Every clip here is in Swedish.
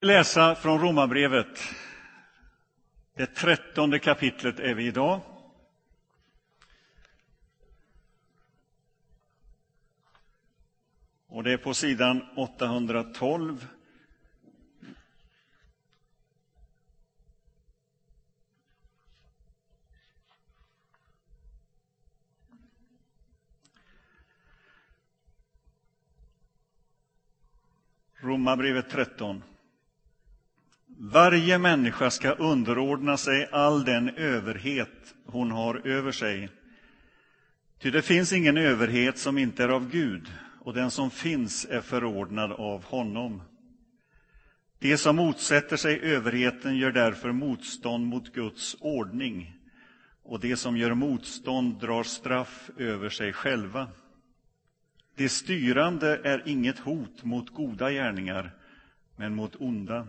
läsa från Romarbrevet. Det trettonde kapitlet är vi idag. Och det är på sidan 812. Romarbrevet 13. Varje människa ska underordna sig all den överhet hon har över sig. Ty det finns ingen överhet som inte är av Gud, och den som finns är förordnad av honom. De som motsätter sig överheten gör därför motstånd mot Guds ordning, och de som gör motstånd drar straff över sig själva. Det styrande är inget hot mot goda gärningar, men mot onda.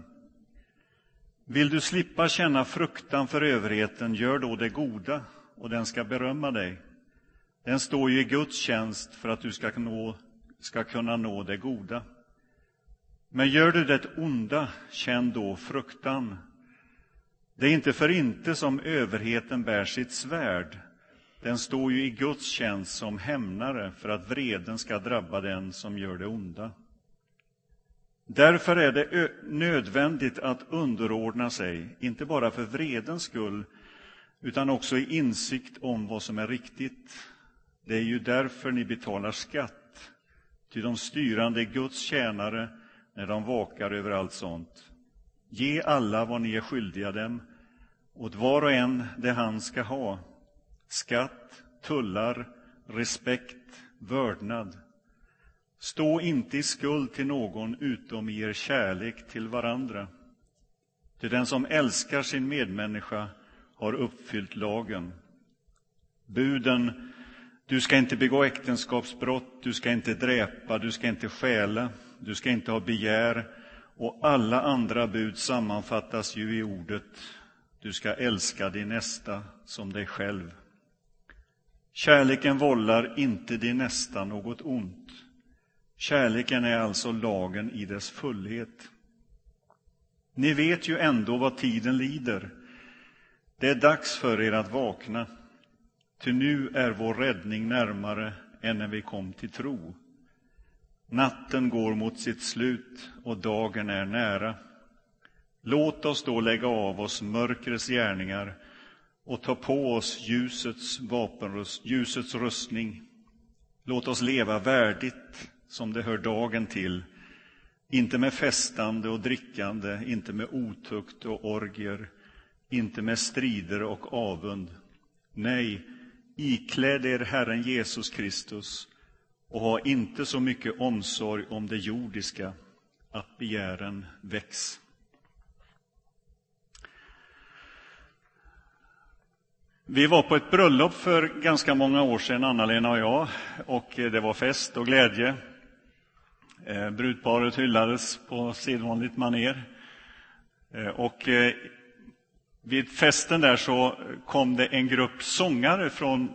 Vill du slippa känna fruktan för överheten, gör då det goda, och den ska berömma dig. Den står ju i Guds tjänst för att du ska, nå, ska kunna nå det goda. Men gör du det onda, känn då fruktan. Det är inte för inte som överheten bär sitt svärd. Den står ju i Guds tjänst som hämnare för att vreden ska drabba den som gör det onda. Därför är det nödvändigt att underordna sig, inte bara för vredens skull, utan också i insikt om vad som är riktigt. Det är ju därför ni betalar skatt, ty de styrande är Guds tjänare när de vakar över allt sånt. Ge alla vad ni är skyldiga dem, åt var och en det han ska ha, skatt, tullar, respekt, vördnad. Stå inte i skuld till någon utom i er kärlek till varandra. Till den som älskar sin medmänniska har uppfyllt lagen. Buden du ska inte begå äktenskapsbrott, du ska inte dräpa, du ska inte stjäla, du ska inte ha begär och alla andra bud sammanfattas ju i ordet du ska älska din nästa som dig själv. Kärleken vållar inte din nästa något ont. Kärleken är alltså lagen i dess fullhet. Ni vet ju ändå vad tiden lider. Det är dags för er att vakna, ty nu är vår räddning närmare än när vi kom till tro. Natten går mot sitt slut och dagen är nära. Låt oss då lägga av oss mörkrets gärningar och ta på oss ljusets vapenrust, ljusets rustning. Låt oss leva värdigt som det hör dagen till, inte med festande och drickande, inte med otukt och orgier, inte med strider och avund. Nej, ikläd er Herren Jesus Kristus och ha inte så mycket omsorg om det jordiska att begären väcks. Vi var på ett bröllop för ganska många år sedan, Anna-Lena och jag, och det var fest och glädje. Eh, brudparet hyllades på sedvanligt maner. Eh, och eh, vid festen där så kom det en grupp sångare från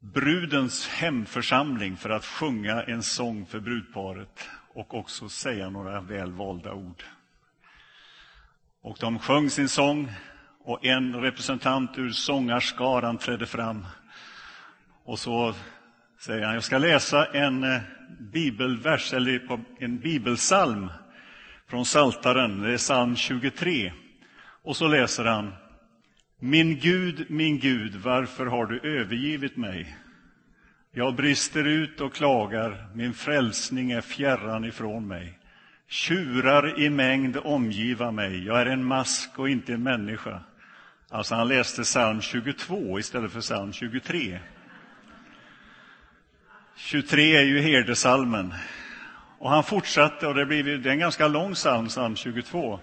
brudens hemförsamling för att sjunga en sång för brudparet och också säga några väl valda ord. Och de sjöng sin sång och en representant ur sångarskaran trädde fram. Och så säger han, jag ska läsa en bibelvers, eller en bibelsalm från Saltaren. det är psalm 23. Och så läser han, Min Gud, min Gud, varför har du övergivit mig? Jag brister ut och klagar, min frälsning är fjärran ifrån mig. Tjurar i mängd omgiva mig, jag är en mask och inte en människa. Alltså han läste psalm 22 istället för psalm 23. 23 är ju herdesalmen. Och han fortsatte, och det, blir, det är en ganska lång psalm, psalm 22.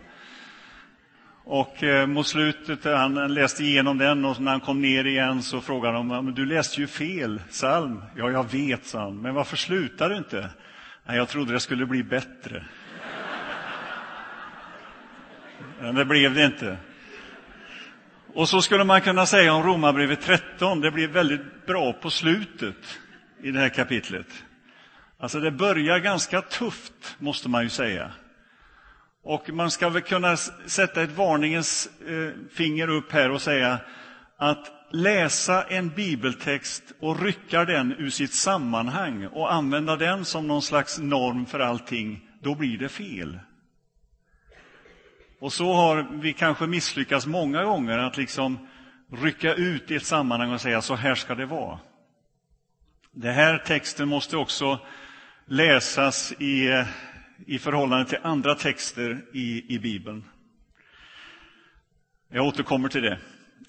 Och eh, mot slutet, eh, han läste igenom den och när han kom ner igen så frågade de, men du läste ju fel psalm. Ja, jag vet, sa han, men varför slutar du inte? Nej, jag trodde det skulle bli bättre. Men det blev det inte. Och så skulle man kunna säga om Romarbrevet 13, det blev väldigt bra på slutet i det här kapitlet. Alltså det börjar ganska tufft, måste man ju säga. Och man ska väl kunna sätta ett varningens eh, finger upp här och säga att läsa en bibeltext och rycka den ur sitt sammanhang och använda den som någon slags norm för allting, då blir det fel. Och så har vi kanske misslyckats många gånger att liksom rycka ut i ett sammanhang och säga så här ska det vara. Den här texten måste också läsas i, i förhållande till andra texter i, i Bibeln. Jag återkommer till det.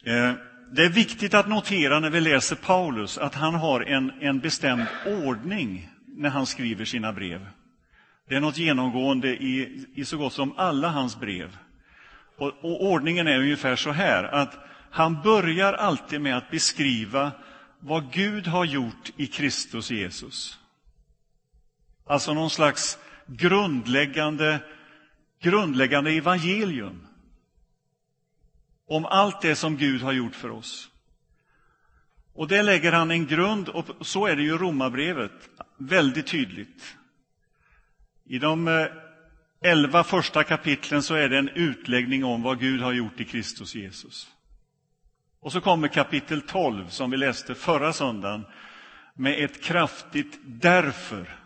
Eh, det är viktigt att notera när vi läser Paulus att han har en, en bestämd ordning när han skriver sina brev. Det är något genomgående i, i så gott som alla hans brev. Och, och ordningen är ungefär så här att han börjar alltid med att beskriva vad Gud har gjort i Kristus Jesus. Alltså någon slags grundläggande, grundläggande evangelium om allt det som Gud har gjort för oss. Och det lägger han en grund, och så är det ju i Romarbrevet, väldigt tydligt. I de eh, elva första kapitlen så är det en utläggning om vad Gud har gjort i Kristus Jesus. Och så kommer kapitel 12, som vi läste förra söndagen, med ett kraftigt därför.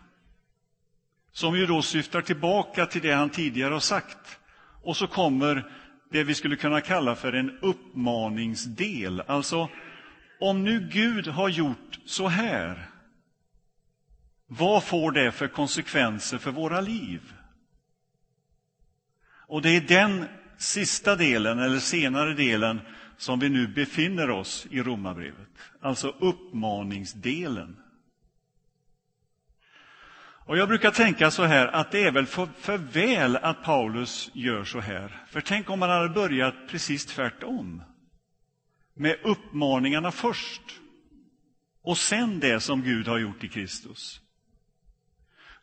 Som ju då syftar tillbaka till det han tidigare har sagt. Och så kommer det vi skulle kunna kalla för en uppmaningsdel. Alltså, om nu Gud har gjort så här, vad får det för konsekvenser för våra liv? Och det är den sista delen, eller senare delen, som vi nu befinner oss i Romarbrevet. Alltså uppmaningsdelen. Och Jag brukar tänka så här att det är väl för, för, väl att Paulus gör så här. För tänk om han hade börjat precis tvärtom. Med uppmaningarna först och sen det som Gud har gjort i Kristus.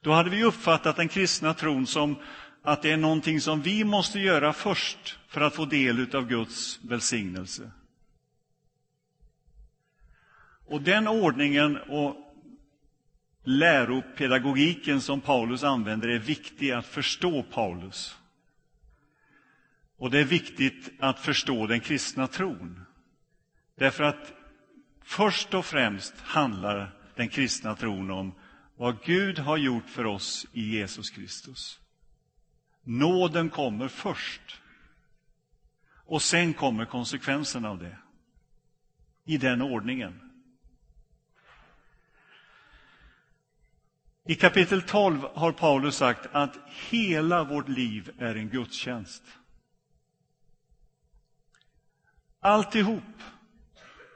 Då hade vi uppfattat den kristna tron som att det är någonting som vi måste göra först för att få del av Guds välsignelse. Och den ordningen och läropedagogiken som Paulus använder är viktig att förstå Paulus. Och det är viktigt att förstå den kristna tron. Därför att först och främst handlar den kristna tron om vad Gud har gjort för oss i Jesus Kristus. Nåden kommer först. Och sen kommer konsekvenserna av det. I den ordningen. I kapitel 12 har Paulus sagt att hela vårt liv är en gudstjänst. Alltihop,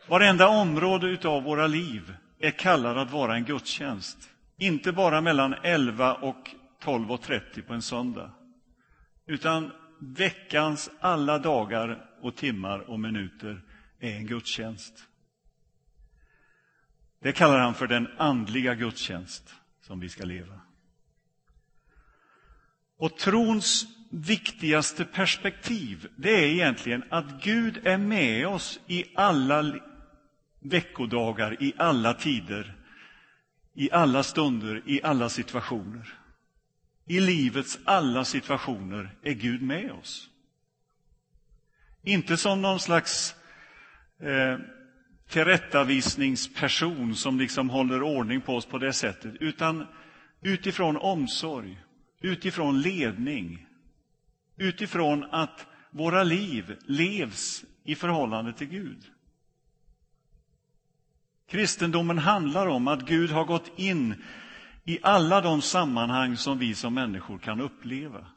varenda område av våra liv är kallad att vara en gudstjänst. Inte bara mellan 11 och 12.30 på en söndag, utan veckans alla dagar och timmar och minuter är en gudstjänst. Det kallar han för den andliga gudstjänst som vi ska leva. Och trons viktigaste perspektiv, det är egentligen att Gud är med oss i alla veckodagar, i alla tider, i alla stunder, i alla situationer. I livets alla situationer är Gud med oss. Inte som någon slags eh, tillrättavisningsperson som liksom håller ordning på oss på det sättet, utan utifrån omsorg, utifrån ledning, utifrån att våra liv levs i förhållande till Gud. Kristendomen handlar om att Gud har gått in i alla de sammanhang som vi som människor kan uppleva.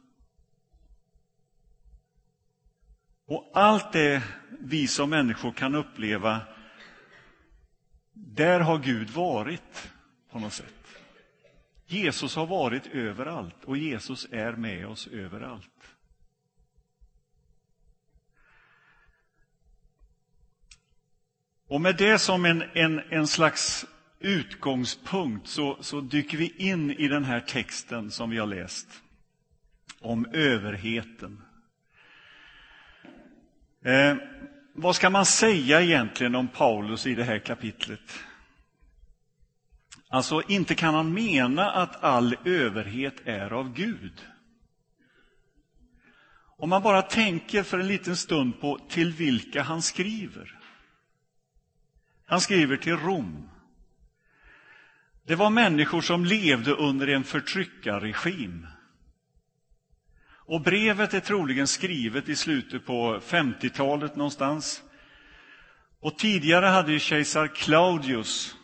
Och allt det vi som människor kan uppleva där har Gud varit på något sätt. Jesus har varit överallt och Jesus är med oss överallt. Och med det som en, en, en slags utgångspunkt så, så dyker vi in i den här texten som vi har läst om överheten. Eh, vad ska man säga egentligen om Paulus i det här kapitlet? Alltså, inte kan han mena att all överhet är av Gud. Om man bara tänker för en liten stund på till vilka han skriver. Han skriver till Rom. Det var människor som levde under en förtryckarregim. Och brevet är troligen skrivet i slutet på 50-talet någonstans. Och tidigare hade ju kejsar Claudius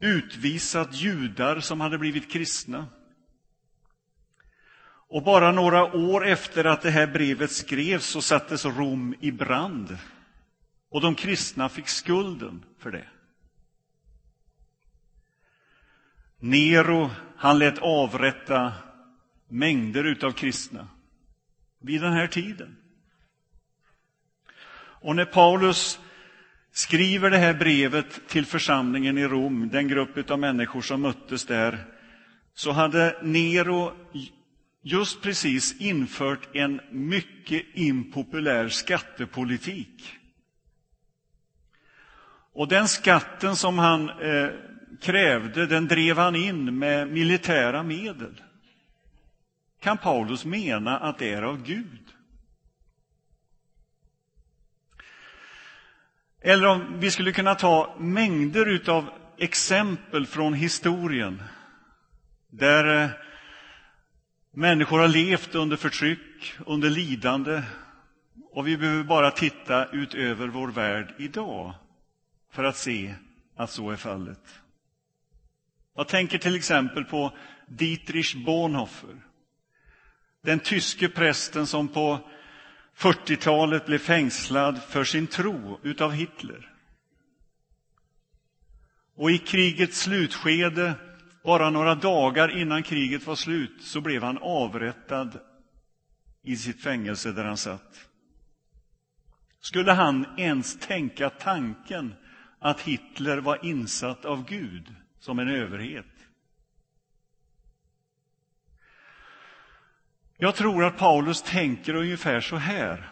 utvisat judar som hade blivit kristna. Och bara några år efter att det här brevet skrevs så sattes Rom i brand. Och de kristna fick skulden för det. Nero, han lät avrätta mängder utav kristna vid den här tiden. Och när Paulus skriver det här brevet till församlingen i Rom, den grupp av människor som möttes där, så hade Nero just precis infört en mycket impopulär skattepolitik. Och den skatten som han eh, krävde, den drev han in med militära medel. Kan Paulus mena att det är av Gud? Eller om vi skulle kunna ta mängder av exempel från historien där eh, människor har levt under förtryck, under lidande och vi behöver bara titta ut över vår värld idag för att se att så är fallet. Jag tänker till exempel på Dietrich Bonhoeffer, den tyske prästen som på 40-talet blev fängslad för sin tro utav Hitler. Och i krigets slutskede, bara några dagar innan kriget var slut, så blev han avrättad i sitt fängelse där han satt. Skulle han ens tänka tanken att Hitler var insatt av Gud som en överhet? Jag tror att Paulus tänker ungefär så här,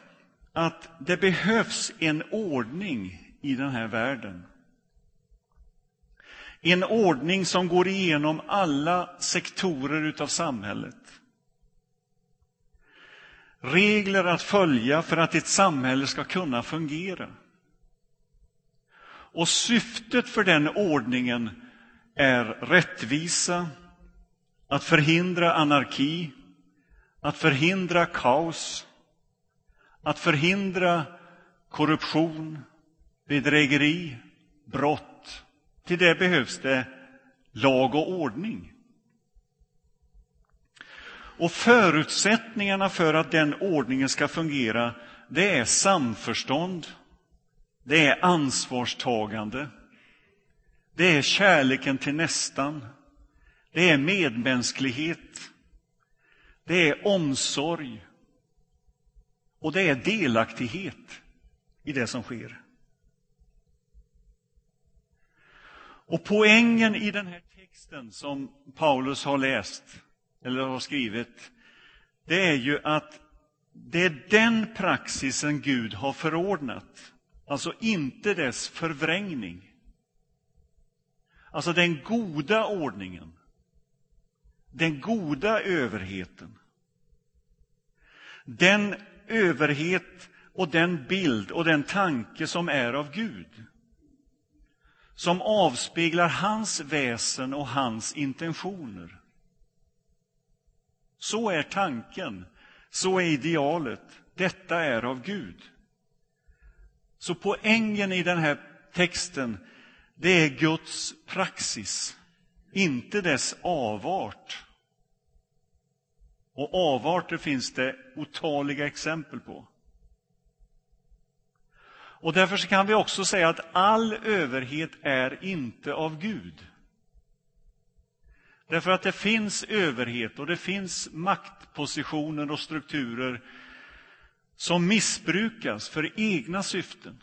att det behövs en ordning i den här världen. En ordning som går igenom alla sektorer av samhället. Regler att följa för att ett samhälle ska kunna fungera. Och syftet för den ordningen är rättvisa, att förhindra anarki, att förhindra kaos, att förhindra korruption, bedrägeri, brott. Till det behövs det lag och ordning. Och förutsättningarna för att den ordningen ska fungera, det är samförstånd, det är ansvarstagande, det är kärleken till nästan, det är medmänsklighet, det är omsorg och det är delaktighet i det som sker. Och poängen i den här texten som Paulus har läst, eller har skrivit, det är ju att det är den praxisen Gud har förordnat, alltså inte dess förvrängning. Alltså den goda ordningen den goda överheten. Den överhet och den bild och den tanke som är av Gud. Som avspeglar hans väsen och hans intentioner. Så är tanken, så är idealet. Detta är av Gud. Så poängen i den här texten, det är Guds praxis inte dess avart. Och avarter finns det otaliga exempel på. Och därför kan vi också säga att all överhet är inte av Gud. Därför att det finns överhet och det finns maktpositioner och strukturer som missbrukas för egna syften.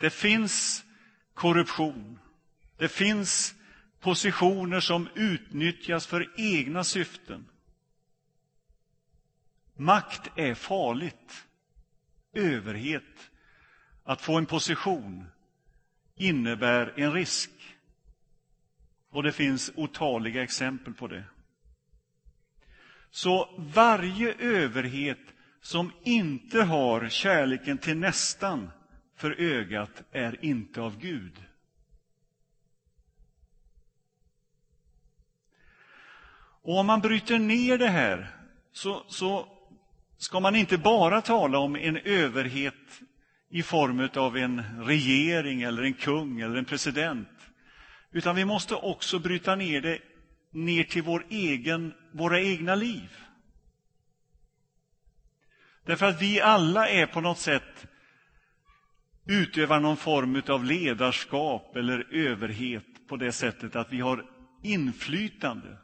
Det finns korruption. Det finns positioner som utnyttjas för egna syften. Makt är farligt. Överhet, att få en position, innebär en risk. Och det finns otaliga exempel på det. Så varje överhet som inte har kärleken till nästan för ögat är inte av Gud. Och om man bryter ner det här så, så ska man inte bara tala om en överhet i form av en regering eller en kung eller en president. Utan vi måste också bryta ner det ner till vår egen, våra egna liv. Därför att vi alla är på något sätt utövar någon form av ledarskap eller överhet på det sättet att vi har inflytande.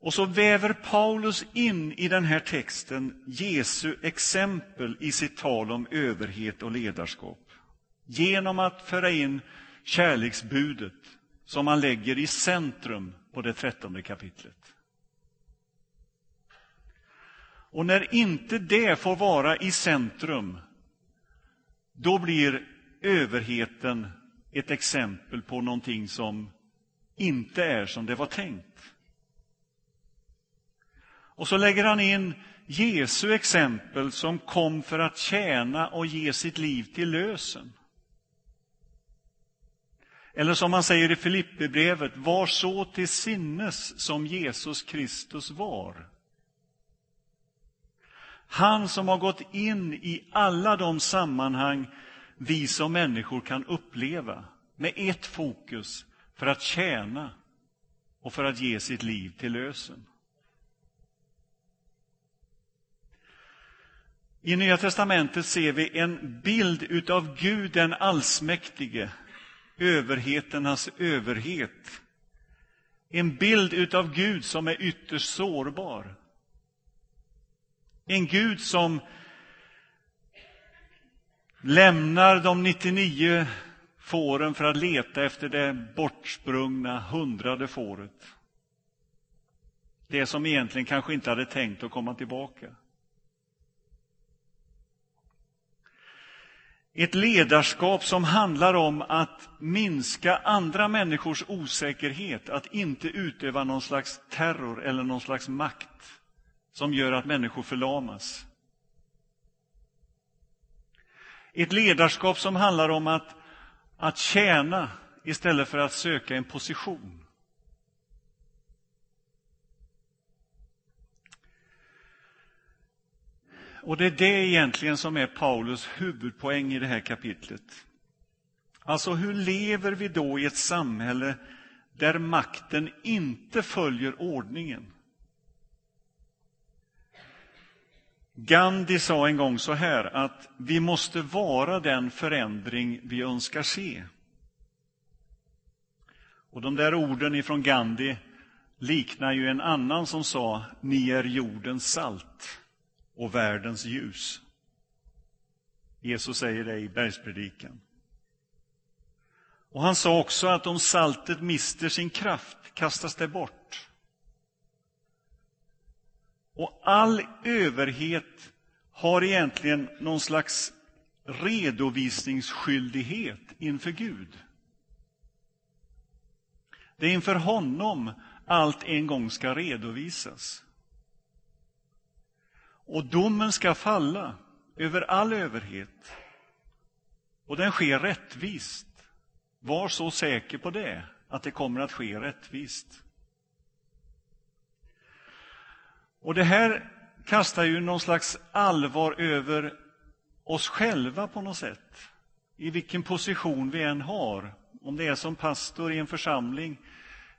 Och så väver Paulus in i den här texten Jesu exempel i sitt tal om överhet och ledarskap. Genom att föra in kärleksbudet som han lägger i centrum på det trettonde kapitlet. Och när inte det får vara i centrum, då blir överheten ett exempel på någonting som inte är som det var tänkt. Och så lägger han in Jesu exempel som kom för att tjäna och ge sitt liv till lösen. Eller som man säger i Filipperbrevet, var så till sinnes som Jesus Kristus var. Han som har gått in i alla de sammanhang vi som människor kan uppleva med ett fokus för att tjäna och för att ge sitt liv till lösen. I Nya testamentet ser vi en bild av Gud den allsmäktige, överheternas överhet. En bild av Gud som är ytterst sårbar. En Gud som lämnar de 99 fåren för att leta efter det bortsprungna hundrade fåret. Det som egentligen kanske inte hade tänkt att komma tillbaka. Ett ledarskap som handlar om att minska andra människors osäkerhet, att inte utöva någon slags terror eller någon slags makt som gör att människor förlamas. Ett ledarskap som handlar om att, att tjäna istället för att söka en position. Och det är det egentligen som är Paulus huvudpoäng i det här kapitlet. Alltså, hur lever vi då i ett samhälle där makten inte följer ordningen? Gandhi sa en gång så här att vi måste vara den förändring vi önskar se. Och de där orden ifrån Gandhi liknar ju en annan som sa ni är jordens salt och världens ljus. Jesus säger det i bergspredikan. Och han sa också att om saltet mister sin kraft kastas det bort. Och all överhet har egentligen någon slags redovisningsskyldighet inför Gud. Det är inför honom allt en gång ska redovisas. Och domen ska falla över all överhet. Och den sker rättvist. Var så säker på det, att det kommer att ske rättvist. Och det här kastar ju någon slags allvar över oss själva på något sätt. I vilken position vi än har, om det är som pastor i en församling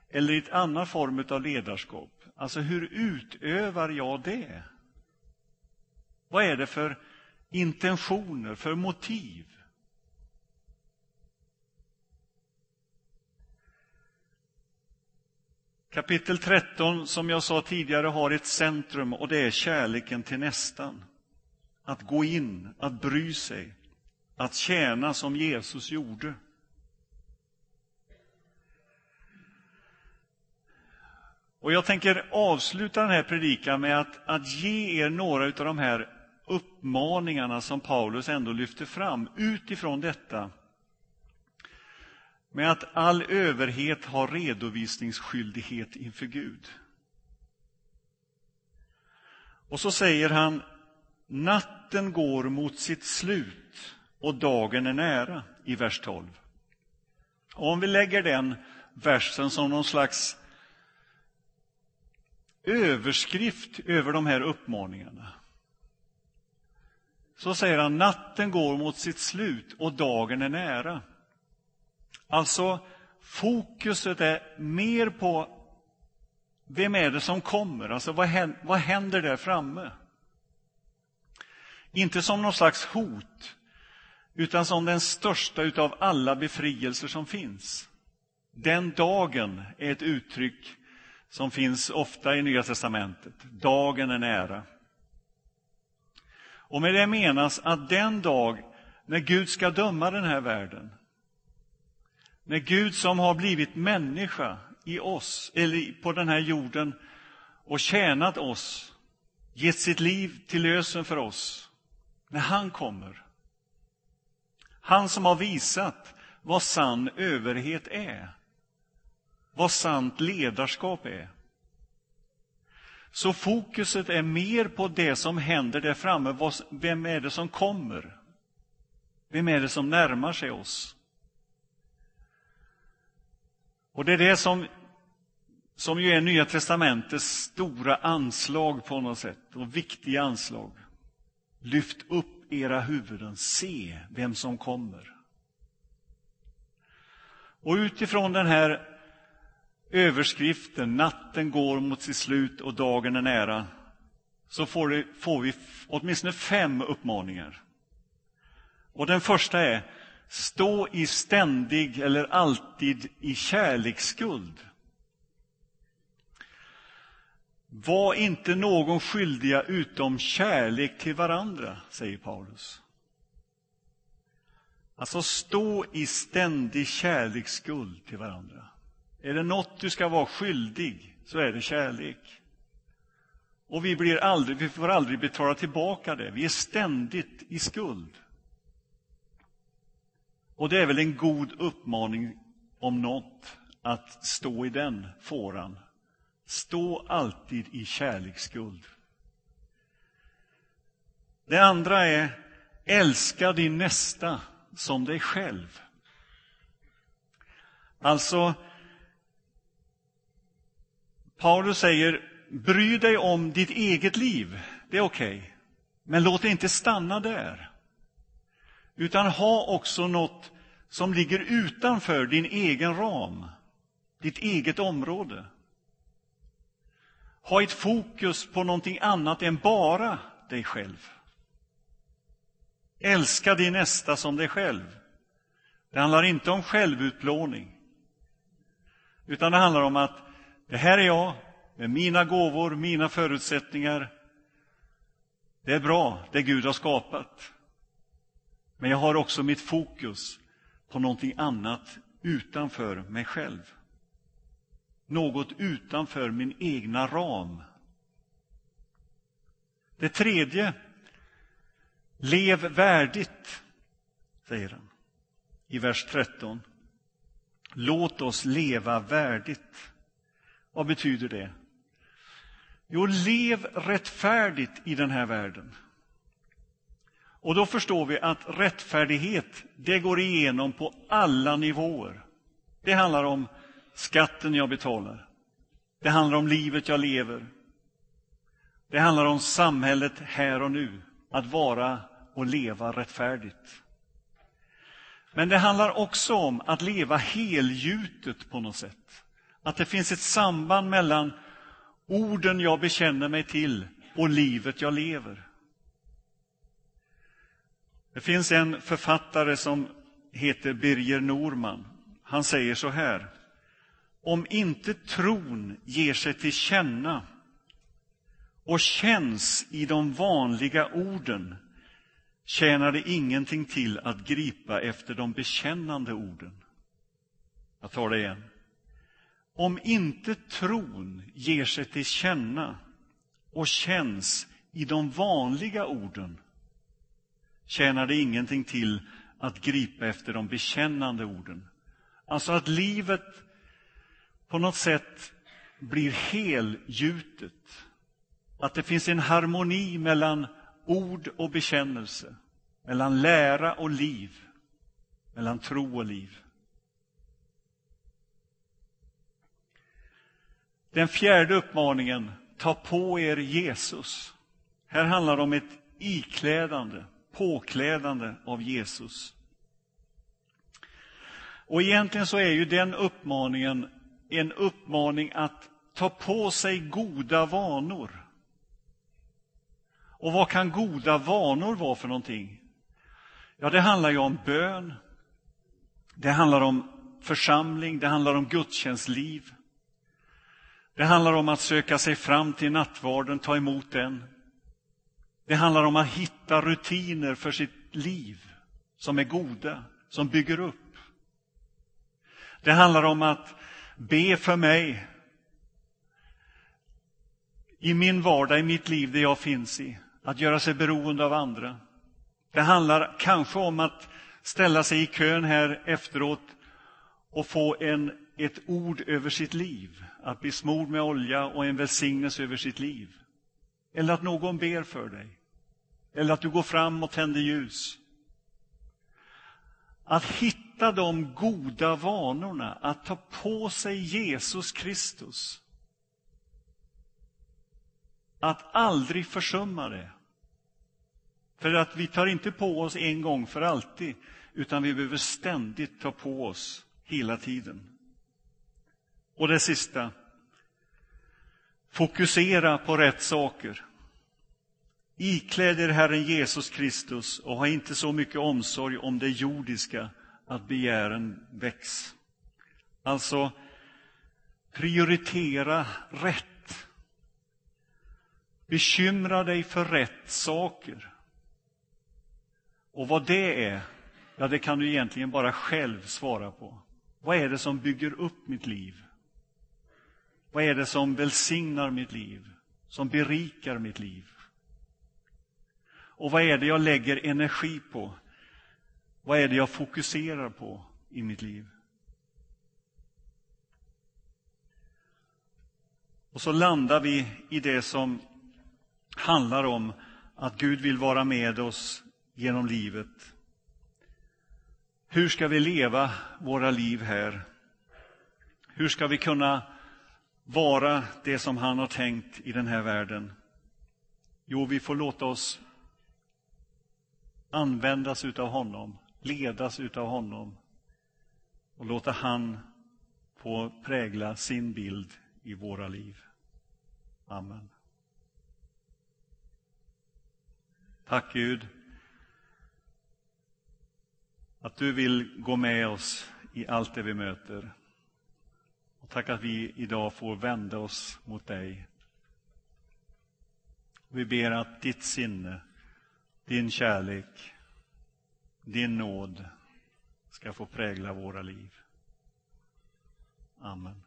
eller i ett annan form av ledarskap. Alltså, hur utövar jag det? Vad är det för intentioner, för motiv? Kapitel 13, som jag sa tidigare, har ett centrum och det är kärleken till nästan. Att gå in, att bry sig, att tjäna som Jesus gjorde. Och Jag tänker avsluta den här predikan med att, att ge er några av de här uppmaningarna som Paulus ändå lyfter fram utifrån detta med att all överhet har redovisningsskyldighet inför Gud. Och så säger han, natten går mot sitt slut och dagen är nära, i vers 12. Och om vi lägger den versen som någon slags överskrift över de här uppmaningarna så säger han natten går mot sitt slut och dagen är nära. Alltså, fokuset är mer på vem är det som kommer? Alltså, vad händer, vad händer där framme? Inte som någon slags hot, utan som den största av alla befrielser som finns. Den dagen är ett uttryck som finns ofta i Nya testamentet. Dagen är nära. Och med det menas att den dag när Gud ska döma den här världen, när Gud som har blivit människa i oss, eller på den här jorden och tjänat oss, gett sitt liv till lösen för oss, när han kommer, han som har visat vad sann överhet är, vad sant ledarskap är. Så fokuset är mer på det som händer där framme. Vem är det som kommer? Vem är det som närmar sig oss? Och det är det som, som ju är Nya testamentets stora anslag på något sätt, och viktiga anslag. Lyft upp era huvuden, se vem som kommer. Och utifrån den här överskriften Natten går mot sitt slut och dagen är nära så får, det, får vi åtminstone fem uppmaningar. Och Den första är Stå i ständig eller alltid i kärleksskuld. Var inte någon skyldiga utom kärlek till varandra, säger Paulus. Alltså stå i ständig kärleksskuld till varandra. Är det något du ska vara skyldig så är det kärlek. Och vi, blir aldrig, vi får aldrig betala tillbaka det. Vi är ständigt i skuld. Och det är väl en god uppmaning om något att stå i den fåran. Stå alltid i kärleksskuld. Det andra är älska din nästa som dig själv. Alltså, Paulus säger, bry dig om ditt eget liv, det är okej. Okay. Men låt det inte stanna där. Utan ha också något som ligger utanför din egen ram, ditt eget område. Ha ett fokus på någonting annat än bara dig själv. Älska din nästa som dig själv. Det handlar inte om självutplåning, utan det handlar om att det här är jag med mina gåvor, mina förutsättningar. Det är bra, det Gud har skapat. Men jag har också mitt fokus på någonting annat utanför mig själv. Något utanför min egna ram. Det tredje, lev värdigt, säger han i vers 13. Låt oss leva värdigt. Vad betyder det? Jo, lev rättfärdigt i den här världen. Och då förstår vi att rättfärdighet, det går igenom på alla nivåer. Det handlar om skatten jag betalar. Det handlar om livet jag lever. Det handlar om samhället här och nu, att vara och leva rättfärdigt. Men det handlar också om att leva helgjutet på något sätt. Att det finns ett samband mellan orden jag bekänner mig till och livet jag lever. Det finns en författare som heter Birger Norman. Han säger så här. Om inte tron ger sig till känna och känns i de vanliga orden tjänar det ingenting till att gripa efter de bekännande orden. Jag tar det igen. Om inte tron ger sig till känna och känns i de vanliga orden tjänar det ingenting till att gripa efter de bekännande orden. Alltså att livet på något sätt blir helgjutet. Att det finns en harmoni mellan ord och bekännelse, mellan lära och liv, mellan tro och liv. Den fjärde uppmaningen, ta på er Jesus. Här handlar det om ett iklädande, påklädande av Jesus. Och egentligen så är ju den uppmaningen en uppmaning att ta på sig goda vanor. Och vad kan goda vanor vara för någonting? Ja, det handlar ju om bön. Det handlar om församling, det handlar om gudstjänstliv. Det handlar om att söka sig fram till nattvarden, ta emot den. Det handlar om att hitta rutiner för sitt liv som är goda, som bygger upp. Det handlar om att be för mig i min vardag, i mitt liv, det jag finns i. Att göra sig beroende av andra. Det handlar kanske om att ställa sig i kön här efteråt och få en, ett ord över sitt liv. Att bli smord med olja och en välsignelse över sitt liv. Eller att någon ber för dig. Eller att du går fram och tänder ljus. Att hitta de goda vanorna, att ta på sig Jesus Kristus. Att aldrig försumma det. För att vi tar inte på oss en gång för alltid, utan vi behöver ständigt ta på oss hela tiden. Och det sista. Fokusera på rätt saker. Ikläd er Herren Jesus Kristus och ha inte så mycket omsorg om det jordiska att begären väcks. Alltså, prioritera rätt. Bekymra dig för rätt saker. Och vad det är, ja, det kan du egentligen bara själv svara på. Vad är det som bygger upp mitt liv? Vad är det som välsignar mitt liv, som berikar mitt liv? Och vad är det jag lägger energi på? Vad är det jag fokuserar på i mitt liv? Och så landar vi i det som handlar om att Gud vill vara med oss genom livet. Hur ska vi leva våra liv här? Hur ska vi kunna vara det som han har tänkt i den här världen? Jo, vi får låta oss användas utav honom, ledas utav honom och låta han få prägla sin bild i våra liv. Amen. Tack Gud att du vill gå med oss i allt det vi möter. Och tack att vi idag får vända oss mot dig. Vi ber att ditt sinne, din kärlek, din nåd ska få prägla våra liv. Amen.